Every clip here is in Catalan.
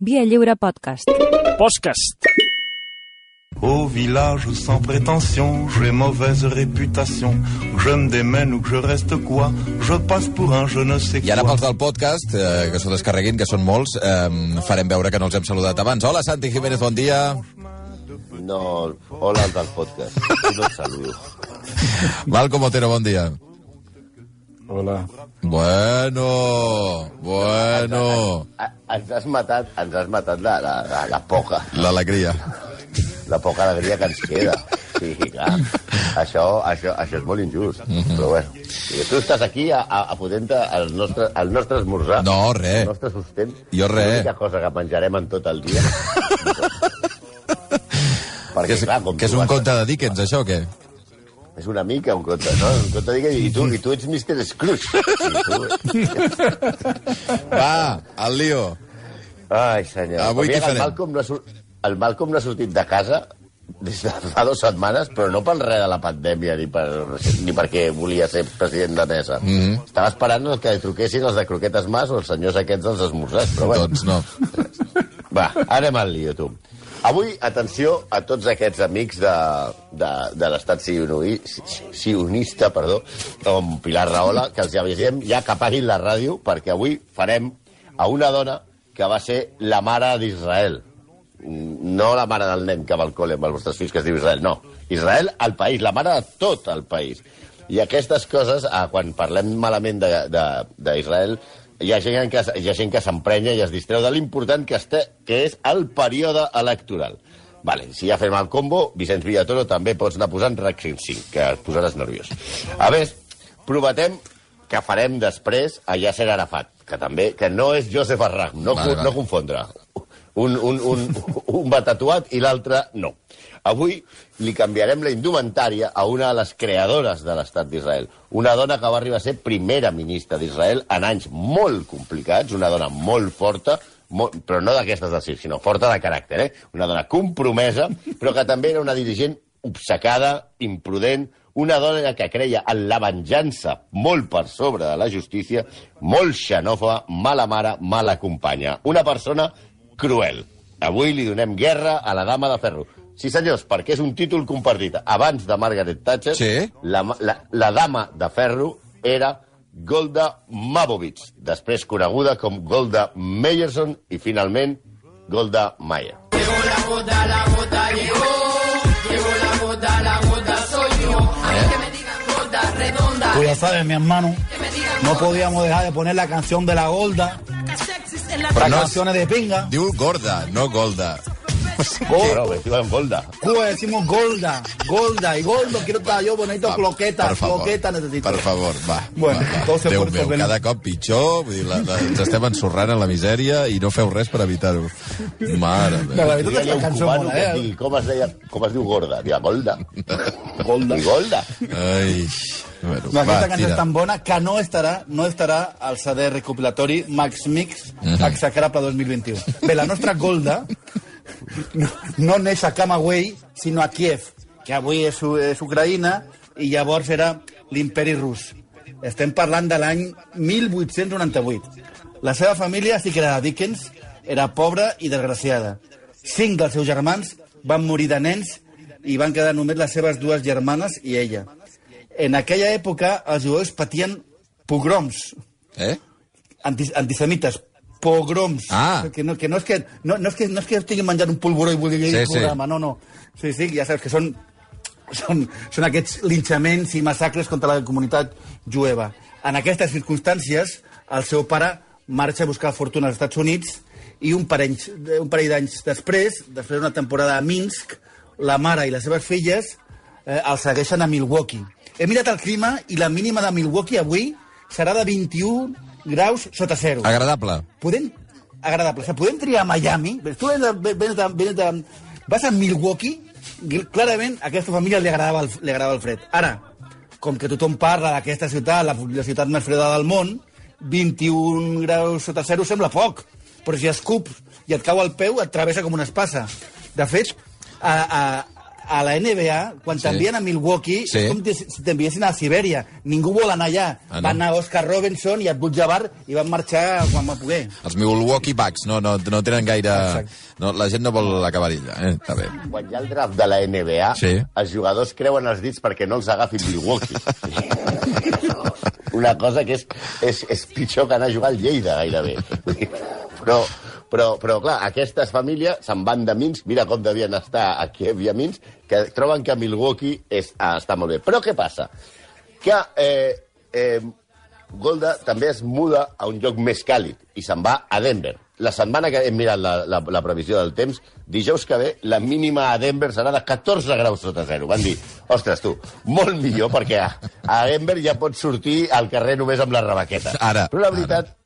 Via Lliure Podcast. Podcast. Au village sans prétention, j'ai mauvaise réputation. Je me démène ou que je reste quoi, je passe pour un je ne sais I ara quoi. pels del podcast, eh, que s'ho descarreguin, que són molts, eh, farem veure que no els hem saludat abans. Hola, Santi Jiménez, bon dia. No, hola al del podcast. No et saludo. Malcom Otero, bon dia. Hola. Bueno, bueno. Ens has matat, ens has matat la, la, la, la poca, L'alegria. la poca alegria que ens queda. Sí, clar. Això, això, això és molt injust. Però bueno, tu estàs aquí a, a, a potent el nostre, el nostre esmorzar. No, res. El nostre sostén. Jo res. L'única cosa que menjarem en tot el dia. Perquè, Que és, clar, com que és un conte de Dickens, això, o què? És una mica un conte, no? Un conte de i tu, i tu ets Mr. Scrooge. Sí. Va, al lío. Ai, senyor. Avui què farem? El Malcolm, no ha, el Malcolm no ha sortit de casa des de fa dues setmanes, però no per res de la pandèmia ni, per, ni perquè volia ser president de mesa. Mm. -hmm. Estava esperant que truquessin els de Croquetes Mas o els senyors aquests dels esmorzars, però bueno. Doncs no. Va, anem al lío, tu. Avui, atenció a tots aquests amics de, de, de l'estat sionista, perdó, com Pilar Rahola, que els avisem ja que apaguin la ràdio, perquè avui farem a una dona que va ser la mare d'Israel. No la mare del nen que va al col·le amb els vostres fills, que es diu Israel, no. Israel, el país, la mare de tot el país. I aquestes coses, eh, quan parlem malament d'Israel, hi ha gent que, hi ha gent que s'emprenya i es distreu de l'important que, este, que és el període electoral. Vale, si ja fem el combo, Vicenç Villatoro també pots anar posant RAC 5, que et posaràs nerviós. A més, prometem que farem després a Yasser Arafat, que també, que no és Joseph Arrach, no, vale, vale. no confondre. Un, un, un, un va tatuat i l'altre no. Avui li canviarem la indumentària a una de les creadores de l'estat d'Israel. Una dona que va arribar a ser primera ministra d'Israel en anys molt complicats, una dona molt forta, molt, però no d'aquestes de circ, sinó forta de caràcter, eh? Una dona compromesa, però que també era una dirigent obcecada, imprudent, una dona que creia en la venjança molt per sobre de la justícia, molt xenòfoba, mala mare, mala companya. Una persona cruel. Avui li donem guerra a la dama de ferro. Sí, senyors, perquè és un títol compartit. Abans de Margaret Thatcher, Sí. la, la, la dama de ferro era Golda Mabovitz, després coneguda com Golda Meyerson i, finalment, Golda Meir. Pues ya sabes, mi hermano, no podíamos dejar de poner la canción de la Golda, Però no, canciones de pinga. diu Gorda, no Golda. Diuen Golda. Cuba decimos Golda, Golda, y Goldo quiero estar yo bonito, Va, croqueta, per favor, croqueta necesito. Per favor, va. Bueno, va, va. todo se Déu meu, por- cada cop pitjor, vull dir, la, la, ens estem ensorrant en la misèria i no feu res per evitar-ho. Mare No, la meva. veritat és que la un cançó mola, et eh? digui com es, deia, com es diu Gorda. Diu Golda. Golda. I Golda. Ai, bueno, No, aquesta va, cançó és tan bona que no estarà, no estarà al CD recopilatori Max Mix Mhm. Exacrable 2021. Bé, la nostra Golda no, no neix a Camagüey, sinó a Kiev, que avui és, és Ucraïna, i llavors era l'imperi rus. Estem parlant de l'any 1898. La seva família sí que era de Dickens, era pobra i desgraciada. Cinc dels seus germans van morir de nens i van quedar només les seves dues germanes i ella. En aquella època els jueus patien pogroms, Eh? anti, antisemites, pogroms. Ah. Que no, que no, és que, no, no, és que, no és que estiguin menjant un polvoró i vulgui dir Sí, sí, sí. programa, no, no. Sí, sí, ja saps que són, són, són aquests linxaments i massacres contra la comunitat jueva. En aquestes circumstàncies, el seu pare marxa a buscar fortuna als Estats Units i un parell, un parell d'anys després, després d'una temporada a Minsk, la mare i les seves filles eh, el segueixen a Milwaukee. He mirat el clima i la mínima de Milwaukee avui serà de 21 graus sota zero. Agradable. Podem... Agradable. O sigui, podem triar Miami. Tu vens de, vens de, vens de, vas a Milwaukee, i clarament a aquesta família li agradava el, li agradava el fred. Ara, com que tothom parla d'aquesta ciutat, la, la ciutat més freda del món, 21 graus sota zero sembla poc, però si escups i et cau al peu, et travessa com una espasa. De fet, a, a, a la NBA, quan Sí. t'envien a Milwaukee, Sí. és com si t'enviessin a Sibèria. Ningú vol anar allà. Ah, no? Va anar Oscar Robinson i Abdul Jabbar i van marxar quan va poder. Els Milwaukee Bucks no, no, no tenen gaire... Exacte. No, la gent no vol acabar allà, eh? Està bé. Quan hi ha el draft de la NBA, Sí. els jugadors creuen els dits perquè no els agafi Milwaukee. Una cosa que és, és, és pitjor que anar a jugar al Lleida, gairebé. Però, però, però clar, aquestes famílies se'n van de Minsk, mira com devien estar a Kiev i a Minsk, que troben que Milwaukee és, ah, està molt bé. Però què passa? Que eh, eh, Golda també es muda a un lloc més càlid i se'n va a Denver. La setmana que hem mirat la, la, la previsió del temps, dijous que ve, la mínima a Denver serà de 14 graus sota zero. Van dir, ostres, tu, molt millor, perquè a, a Denver ja pots sortir al carrer només amb la rebaqueta. Ara, Però la veritat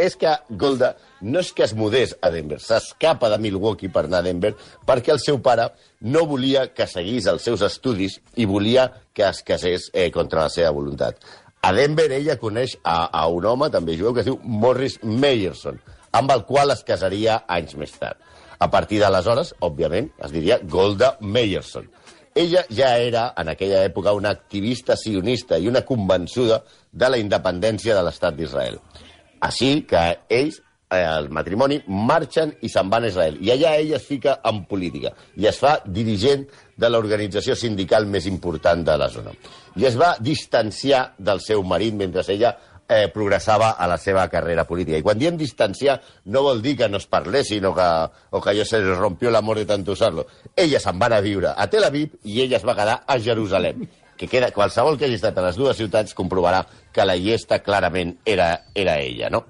és que Golda no és que es mudés a Denver, s'escapa de Milwaukee per anar a Denver perquè el seu pare no volia que seguís els seus estudis i volia que es casés eh, contra la seva voluntat. A Denver ella coneix a, a un home, també jueu, que es diu Morris Meyerson, amb el qual es casaria anys més tard. A partir d'aleshores, òbviament, es diria Golda Meyerson. Ella ja era, en aquella època, una activista sionista i una convençuda de la independència de l'Estat d'Israel. Així que ells, el matrimoni, marxen i se'n van a Israel. I allà ella es fica en política i es fa dirigent de l'organització sindical més important de la zona. I es va distanciar del seu marit mentre ella eh, progressava a la seva carrera política. I quan diem distanciar no vol dir que no es parlessin o que, o que allò se les rompió l'amor de tant usar-lo. Ella se'n va a viure a Tel Aviv i ella es va quedar a Jerusalem que queda, qualsevol que hagi estat a les dues ciutats comprovarà que la llesta clarament era, era ella, no?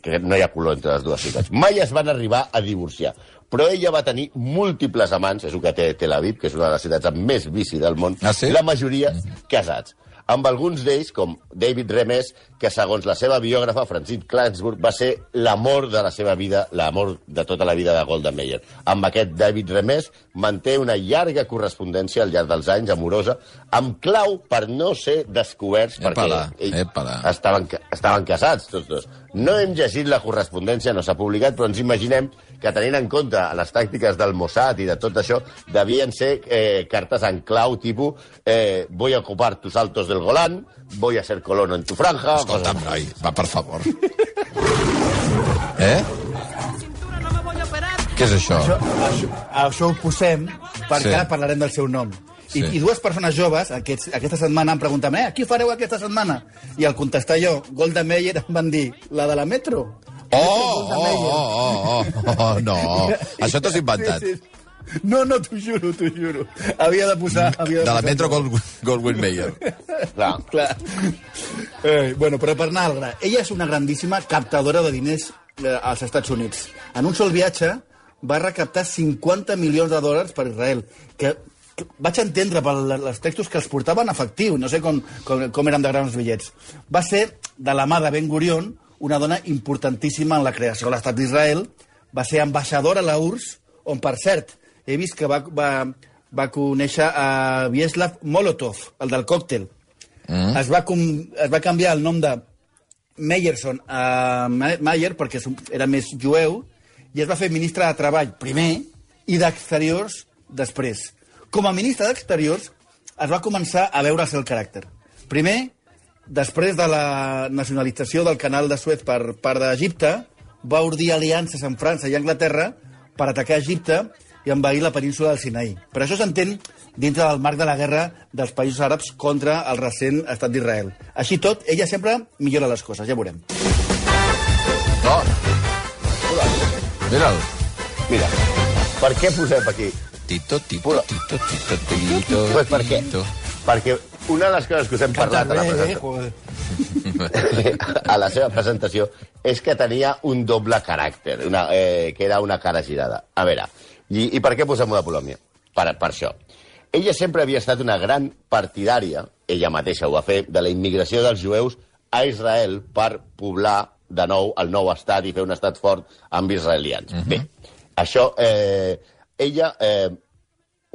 Que, no hi ha color entre les dues ciutats. Mai es van arribar a divorciar, però ella va tenir múltiples amants, és el que té Tel Aviv, que és una de les ciutats amb més bici del món, Ah, sí? la majoria casats amb alguns d'ells, com David Remes, que segons la seva biògrafa, Francine Clansburg, va ser l'amor de la seva vida, l'amor de tota la vida de Golda Meir. Amb aquest David Remes manté una llarga correspondència al llarg dels anys, amorosa, amb clau per no ser descoberts, perquè ells epala. estaven, estaven casats, tots dos. No hem llegit la correspondència, no s'ha publicat, però ens imaginem que tenint en compte les tàctiques del Mossad i de tot això, devien ser eh, cartes en clau tipus eh, voy a ocupar tus altos del Golán, voy a ser colono en tu franja... Escolta'm, noi, va, per favor. Eh? Què és això? Això, això, això ho posem perquè Sí. ara parlarem del seu nom. I, Sí. I dues persones joves aquests, aquesta setmana em pregunten eh, qui fareu aquesta setmana? I al contestar jo, Golda Meir, em van dir la de la Metro. Oh, oh, oh, oh, oh, oh, no. Això t'ho has inventat. Sí, sí. No, no, t'ho juro, t'ho juro. Havia de posar... Havia De la posar Metro. Gold, Goldwyn Mayer. Clar. Clar. Eh, bueno, però per anar al gra. Ella és una grandíssima captadora de diners eh, als Estats Units. En un sol viatge va recaptar 50 milions de dòlars per Israel, que vaig entendre per els textos que els portaven efectiu, no sé com, com, com eren de grans bitllets. Va ser, de la mà de Ben Gurion, una dona importantíssima en la creació de l'Estat d'Israel, va ser ambaixadora a la URSS, on, per cert, he vist que va, va, va conèixer a Vieslav Molotov, el del còctel. Mm. Es, va com, es va canviar el nom de Meyerson a Ma- Mayer perquè era més jueu i es va fer ministre de Treball primer i d'Exteriors després. Com a ministre d'Exteriors es va començar a veure's el caràcter. Primer, després de la nacionalització del canal de Suez per part d'Egipte, va ordir aliances amb França i Anglaterra per atacar Egipte i envair la península del Sinaí. Per això s'entén dintre del marc de la guerra dels països àrabs contra el recent estat d'Israel. Així tot, ella sempre millora les coses, ja veurem. Oh. Mira'l. Mira, per què posem aquí? Tito, tito, tito, tito, tito, Pues per què? tito. Perquè una de les coses que us hem parlat a la, presenta... joder. a la seva presentació és que tenia un doble caràcter, una, eh, que era una cara girada. A veure, i, i per què posem-ho de Polònia? Per, per això. Ella sempre havia estat una gran partidària, ella mateixa ho va fer, de la immigració dels jueus a Israel per poblar de nou el nou estat i fer un estat fort amb israelians. Bé, això, eh, ella eh,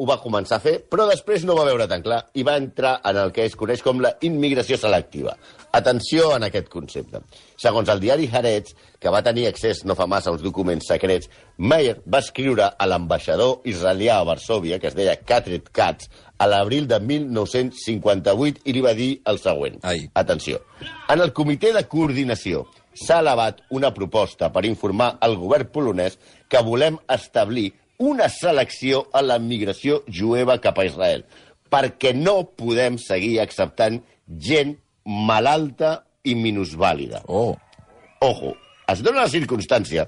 ho va començar a fer, però després no va veure tan clar i va entrar en el que es coneix com la immigració selectiva. Atenció en aquest concepte. Segons el diari Haaretz, que va tenir accés no fa massa a uns documents secrets, Meyer va escriure a l'ambaixador israelià a Varsovia, que es deia Katrit Katz, a l'abril de 1958 i li va dir el següent. Ai. Atenció. En el comitè de coordinació s'ha elevat una proposta per informar al govern polonès que volem establir una selecció a la migració jueva cap a Israel, perquè no podem seguir acceptant gent malalta i minusvàlida. Oh, Ojo, es dona la circumstància,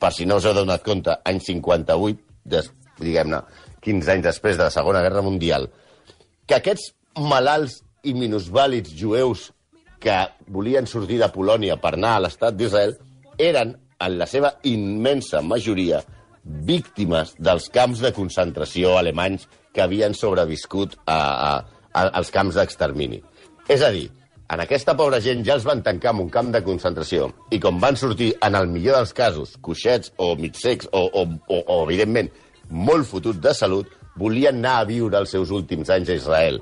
per si no us heu donat compte, any 58, des, diguem-ne, 15 anys després de la Segona Guerra Mundial, que aquests malalts i minusvàlids jueus que volien sortir de Polònia per anar a l'estat d'Israel eren, en la seva immensa majoria, víctimes dels camps de concentració alemanys que havien sobreviscut a, a, a, als camps d'extermini. És a dir, en aquesta pobra gent ja els van tancar en un camp de concentració i com van sortir, en el millor dels casos, coixets o mitsecs o, o, o, o evidentment, molt fotut de salut, volien anar a viure els seus últims anys a Israel.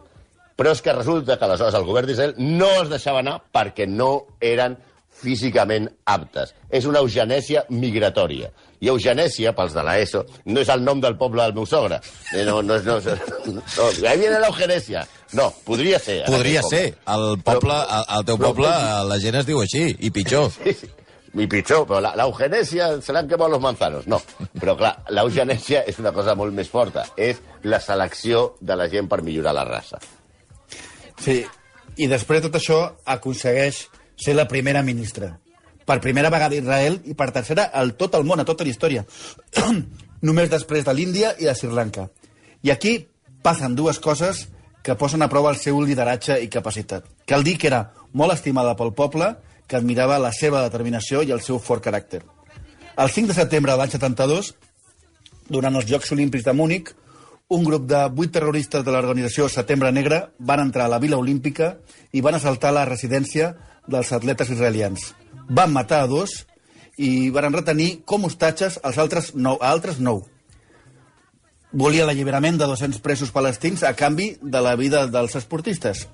Però és que resulta que aleshores el govern d'Israel no els deixava anar perquè no eren físicament aptes. És una eugenèsia migratòria. I eugenèsia, pels de l'ESO, no és el nom del poble del meu sogre. Eh, No, no, no, no, no, ahí viene la eugenèsia. No, podria ser. podria ser. Al poble, Però- al, al teu però- poble, la gent es diu així, i pitjor. Sí, sí. I pitjor, però la, la eugenèsia se l'han quemat los manzanos. No, però clar, la eugenèsia és una cosa molt més forta. És la selecció de la gent per millorar la raça. Sí, i després de tot això aconsegueix ser la primera ministra. Per primera vegada a Israel i per tercera al tot el món, a tota la història. Només després de l'Índia i de Sri Lanka. I aquí passen dues coses que posen a prova el seu lideratge i capacitat. Cal dir que era molt estimada pel poble, que admirava la seva determinació i el seu fort caràcter. El 5 de setembre de l'any 72, durant els Jocs Olímpics de Múnich, un grup de vuit terroristes de l'organització Setembre Negre van entrar a la Vila Olímpica i van assaltar la residència dels atletes israelians. Van matar a dos i van retenir com hostatges als altres nou, a altres nou. Volia l'alliberament de 200 presos palestins a canvi de la vida dels esportistes.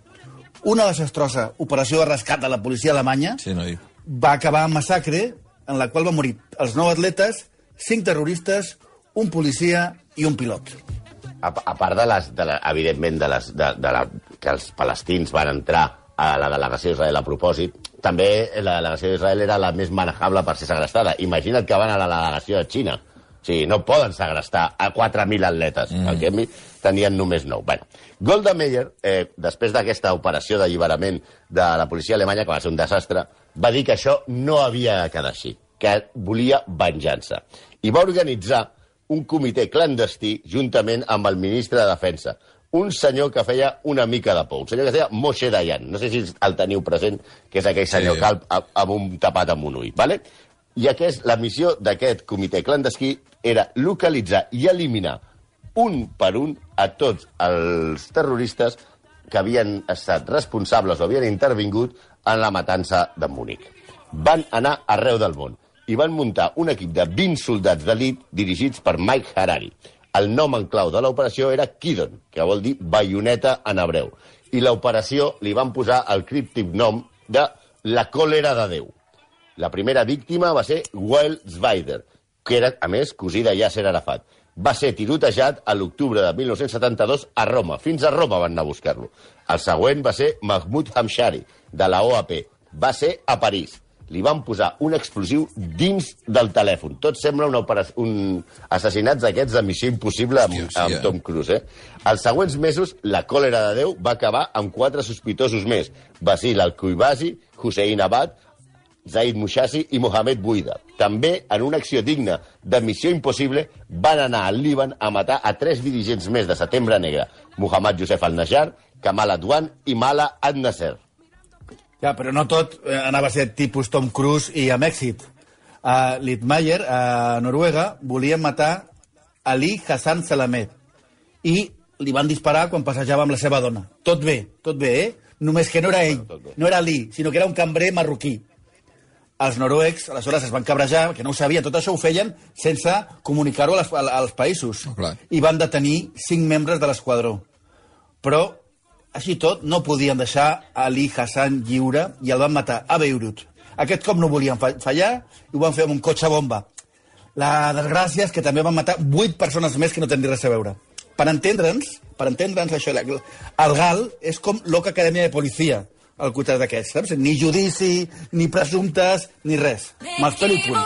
Una desastrosa operació de rescat de la policia alemanya Sí, noi. va acabar en massacre en la qual van morir els nou atletes, cinc terroristes, un policia i un pilot. A, a part de les, de la, evidentment, de les, de, de la, que els palestins van entrar a la delegació d'Israel a propòsit, també la delegació d'Israel era la més manejable per ser segrestada. Imagina't que van a la delegació de Xina. O sigui, no poden segrestar a 4.000 atletes. Mm. El que tenien només 9. Bueno, Golda Meir, eh, després d'aquesta operació d'alliberament de la policia alemanya, que va ser un desastre, va dir que això no havia de quedar així, que volia venjança. I va organitzar un comitè clandestí juntament amb el ministre de Defensa, un senyor que feia una mica de por, un senyor que es deia Moshe Dayan. No sé si el teniu present, que és aquell senyor Sí. calp amb un tapat amb un ull, ¿vale? I aquest, la missió d'aquest comitè clandestí era localitzar i eliminar un per un a tots els terroristes que havien estat responsables o havien intervingut en la matança de Múnich. Van anar arreu del món i van muntar un equip de 20 soldats d'elit dirigits per Mike Harari. El nom en clau de l'operació era Kidon, que vol dir baioneta en hebreu. I l'operació li van posar el críptic nom de la còlera de Déu. La primera víctima va ser Wael Zweider, que era, a més, cosí de Yasser Arafat. Va ser tirotejat a l'octubre de 1972 a Roma. Fins a Roma van anar a buscar-lo. El següent va ser Mahmoud Hamshari, de la OAP. Va ser a París. Li van posar un explosiu dins del telèfon. Tot sembla una opera... un assassinats d'aquests de missió impossible amb, Hòstia, amb hòstia. Tom Cruise. Eh? Els següents mesos, la còlera de Déu va acabar amb quatre sospitosos més. Basil Al-Kuibazi, Hussein Abad, Zaid Mushasi i Mohamed Buida. També, en una acció digna de missió impossible, van anar al Líban a matar a tres dirigents més de Setembre Negre, Mohamed Youssef al-Najjar, Kamal Adwan i Mala Ad-Nasser. Ja, però no tot eh, anava a ser tipus Tom Cruise i amb èxit. A Littmeyer, a Noruega, volien matar Ali Hassan Salamet i li van disparar quan passejava amb la seva dona. Tot bé, tot bé, eh? Només que no era ell, no era Ali, sinó que era un cambrer marroquí. els noruecs, aleshores, es van cabrejar, que no ho sabien, tot això ho feien sense comunicar-ho als, als països. Oh, clar. I van detenir cinc membres de l'esquadró. Però, així tot, no podien deixar Ali Hassan lliure i el van matar a Beirut. Aquest cop no volien fa- fallar i ho van fer amb un cotxe bomba. La desgràcia és que també van matar vuit persones més que no tenen res a veure. Per entendre'ns, per entendre'ns això, el GAL és com l'Oca Acadèmia de Policia, el cotxe d'aquests, saps? Ni judici, ni presumptes, ni res. Me'ls pelo i punt.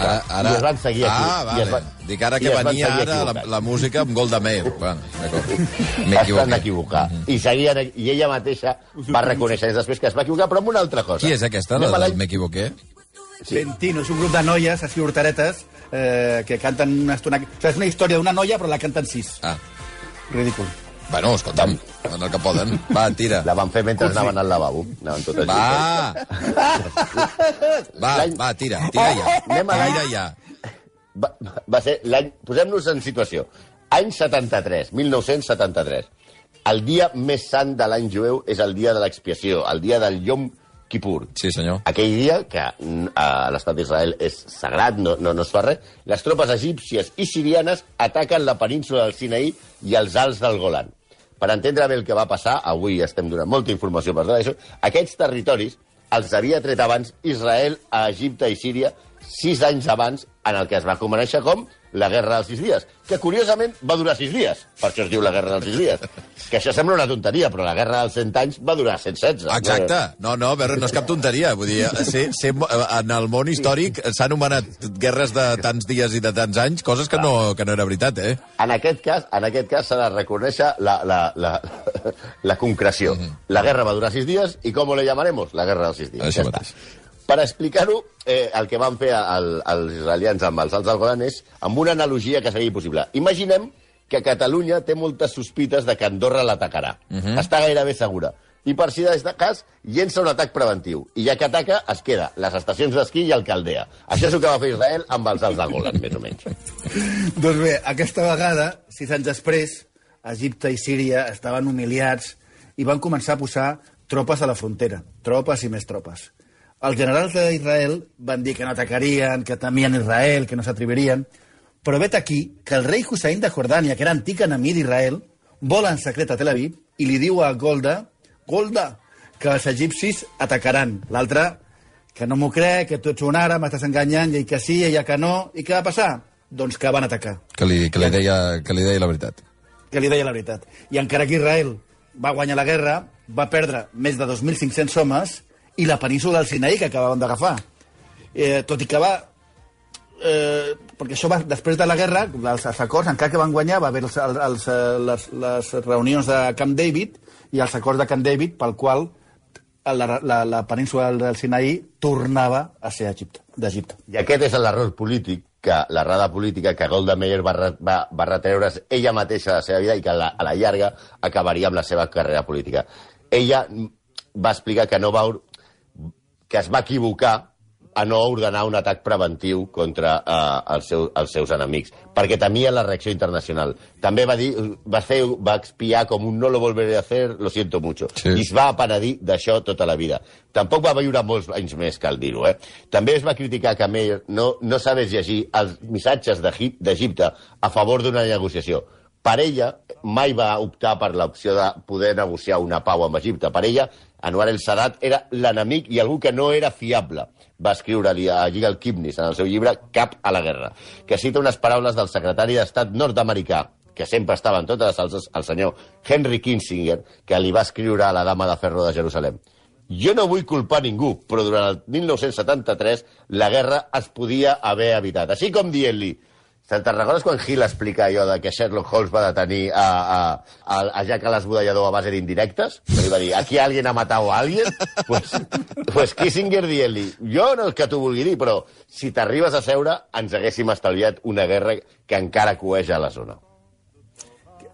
Equivocar. Ara, ara... I es van seguir aquí. Ah, I vale. es van, Dic ara que venia ara la, la música amb Golda Meir. Bueno, d'acord. M'he van equivocar. I, seguien, I ella mateixa va reconèixer després que es va equivocar, però amb una altra cosa. Qui és aquesta, la Anem a del M'equivoqué? Sí. Ventino, és un grup de noies, així horteretes, eh, que canten una estona... O sigui, és una història d'una noia, però la canten sis. Ah, Ridícul. Bueno, escolta'm, fan el que poden. Va, tira. La van fer mentre anaven al lavabo. Anaven totes Va! Va, va, tira, tira ja. Anem a Tira ja. Va, va ser l'any... Posem-nos en situació. Any 73, 1973. El dia més sant de l'any jueu és el dia de l'expiació, el dia del Yom Kippur. Sí, senyor. Aquell dia, que mm, a l'estat d'Israel és sagrat, no, no, no es fa res, les tropes egípcies i sirianes ataquen la península del Sinaí i els alts del Golan. Per entendre bé el que va passar, avui estem donant molta informació per això, aquests territoris els havia tret abans Israel a Egipte i Síria sis anys abans en el que es va conèixer com la Guerra dels Sis Dies, que curiosament va durar sis dies. Per això es diu la Guerra dels Sis Dies. Que això sembla una tonteria, però la Guerra dels Cent Anys va durar 116. Exacte. No, no, veure, no és cap tonteria. Vull dir, ser, ser, en el món històric s'ha anomenat guerres de tants dies i de tants anys, coses que no, que no era veritat, eh? En aquest cas, en aquest cas s'ha de reconèixer la, la, la, la concreció. La guerra va durar sis dies i com le llamaremos? La guerra dels sis dies. Això Ja mateix. està. Per explicar-ho, eh, el que van fer el, els israelians amb els alts del Golan és amb una analogia que seria possible. Imaginem que Catalunya té moltes sospites de que Andorra l'atacarà. Està gairebé segura. I per si de cas, llença un atac preventiu. I ja que ataca, es queda les estacions d'esquí i el Caldea. Això és el que va fer Israel amb els alts del Golan, més o menys. Doncs bé, aquesta vegada, sis anys després, Egipte i Síria estaven humiliats i van començar a posar tropes a la frontera. Tropes i més tropes. Els generals d'Israel van dir que no atacarien, que temien Israel, que no s'atrevirien, però vet aquí que el rei Hussein de Jordània, que era antic enemic d'Israel, vola en secret a Tel Aviv i li diu a Golda, Golda, que els egipcis atacaran. L'altre, que no m'ho crec, que tu ets un ara, m'estàs enganyant, i que sí, ella que no. I què va passar? Doncs que van atacar Que li, que li, deia, que li deia la veritat. que li deia la veritat. I encara que Israel va guanyar la guerra, va perdre més de 2.500 homes i la península del Sinaí que acabaven d'agafar. Eh, tot i que va... Eh, perquè això va, després de la guerra, els, els acords, encara que van guanyar, va haver els, els, les, les reunions de Camp David i els acords de Camp David pel qual la, la, la península del Sinaí tornava a ser Egipte, d'Egipte. I aquest és l'error polític, que l'errada política que Golda Meir va, va, va retreure's ella mateixa la seva vida i que a la, a la llarga acabaria amb la seva carrera política. Ella va explicar que no va que es va equivocar a no ordenar un atac preventiu contra uh, els, seu, els seus enemics, perquè temia la reacció internacional. També va dir, va, fer, va expiar com un no lo volveré a hacer, lo siento mucho. Sí. I es va penedir d'això tota la vida. Tampoc va viure molts anys més, cal dir-ho. Eh? També es va criticar que Meir no, no sabés llegir els missatges d'Egip- d'Egipte a favor d'una negociació. Per ella, mai va optar per l'opció de poder negociar una pau amb Egipte. Per ella, Anwar el Sadat era l'enemic i algú que no era fiable. Va escriure-li a Yigal Kibnis en el seu llibre Cap a la guerra, que cita unes paraules del secretari d'Estat nord-americà, que sempre estava en totes les salses, el senyor Henry Kissinger, que li va escriure a la dama de ferro de Jerusalem. Jo no vull culpar ningú, però durant el 1973 la guerra es podia haver evitat. Així com dient-li, Te'n recordes quan Hill explica allò de que Sherlock Holmes va detenir a, a, a, a Jack l'Esbudellador a base d'indirectes? Que li va dir, aquí alguien ha matado a alguien? Pues, pues Kissinger dient-li, jo no és que t'ho vulgui dir, però si t'arribes a seure ens haguéssim estalviat una guerra que encara coeja a la zona.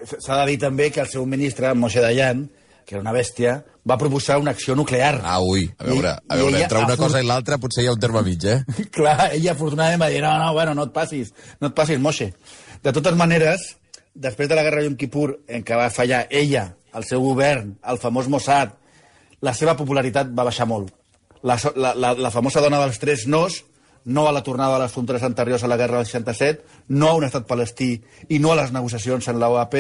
S'ha de dir també que el seu ministre, Moshe Dayan, que era una bèstia, va proposar una acció nuclear. Ah, ui, a veure, I- a veure entre una cosa i l'altra potser hi ha un terme mig, eh? Clar, ella afortunadament va dir, no, no, bueno, no et passis, no et passis, Moshe. De totes maneres, després de la guerra de Yom Kippur, en què va fallar ella, el seu govern, el famós Mossad, la seva popularitat va baixar molt. La, la, la, la famosa dona dels tres nos, no a la tornada a les fronteres anteriors a la guerra del 67, no a un estat palestí i no a les negociacions en l'OAP,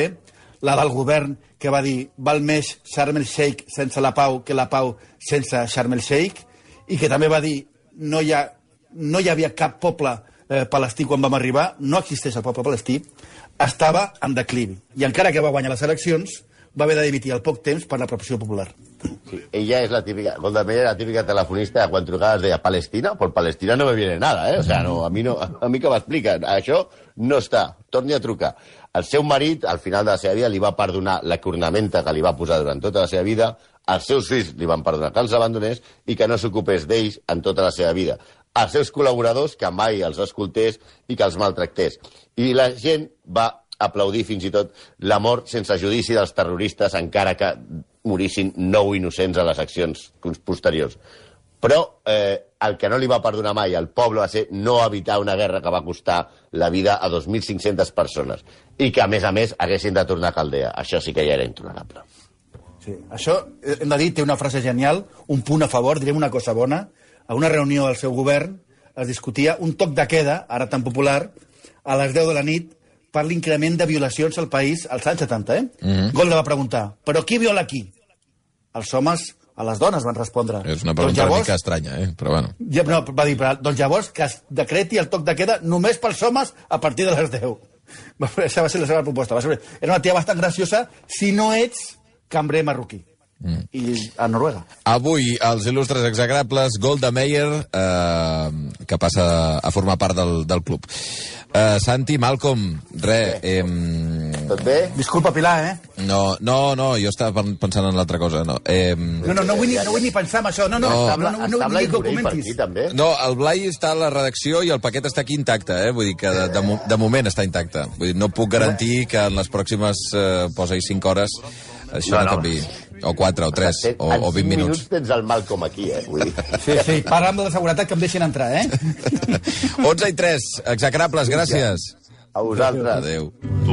la del govern que va dir val més Sharm el Sheikh sense la pau que la pau sense Sharm el Sheikh, i que també va dir no hi, ha, no hi havia cap poble eh, palestí quan vam arribar, no existeix el poble palestí, estava en declivi. I encara que va guanyar les eleccions, va haver de dimitir al poc temps per la pressió popular. Sí, ella es la típica, Golda Meir la típica telefonista de quan trucaves deia Palestina, por Palestina no me viene nada, eh? O sea, no, a mi, no, a mi que m'expliquen, això no està, torni a trucar. El seu marit, al final de la seva vida, li va perdonar la cornamenta que li va posar durant tota la seva vida, els seus fills li van perdonar que els abandonés i que no s'ocupés d'ells en tota la seva vida. Els seus col·laboradors, que mai els escoltés i que els maltractés. I la gent va aplaudir fins i tot la mort sense judici dels terroristes, encara que morissin nou innocents a les accions posteriors. Però eh, el que no li va perdonar mai al poble va ser no evitar una guerra que va costar la vida a 2.500 persones i que, a més a més, haguessin de tornar a Caldea. Això sí que ja era intolerable. Sí. Això, eh, hem de dir, té una frase genial, un punt a favor, direm una cosa bona. A una reunió del seu govern es discutia un toc de queda, ara tan popular, a les 10 de la nit, per l'increment de violacions al país als anys 70, eh? Mm -hmm. Golda va preguntar, però qui viola qui? Els homes a les dones van respondre. És una Doncs pregunta una llavors, mica estranya, eh? Però bueno. ja, no, va dir, però, doncs llavors que es decreti el toc de queda només pels homes a partir de les 10. Va- Aquesta va ser la seva proposta. Va ser, era una tia bastant graciosa si no ets cambrer marroquí. Mm. I a Noruega. Avui, els il·lustres exagrables, Golda Meir, eh, que passa a formar part del, del club. Eh, Santi, Malcolm, re, eh, Tot bé? Disculpa, Pilar, eh? no, no, no, jo estava pen- pensant en l'altra cosa, no. Eh, No, no, no vull, ni, no vull ni pensar en això. No, no, No. no, no, no, estava vull la ni que ho comentis. aquí, també? no, el Blai està a la redacció i el paquet està aquí intacte, eh? Vull dir que de, de, de moment està intacte. Vull dir, no puc garantir que en les pròximes, eh, posa-hi 5 hores, això No, no, no. canvi. O 4, o 3, Ten- o, o 20 cinc minuts. minuts tens el mal com aquí, eh? Vull dir. Sí, sí, para amb la de seguretat que em deixin entrar, eh? 11 i 3, execrables, gràcies. A vosaltres. Adéu. Le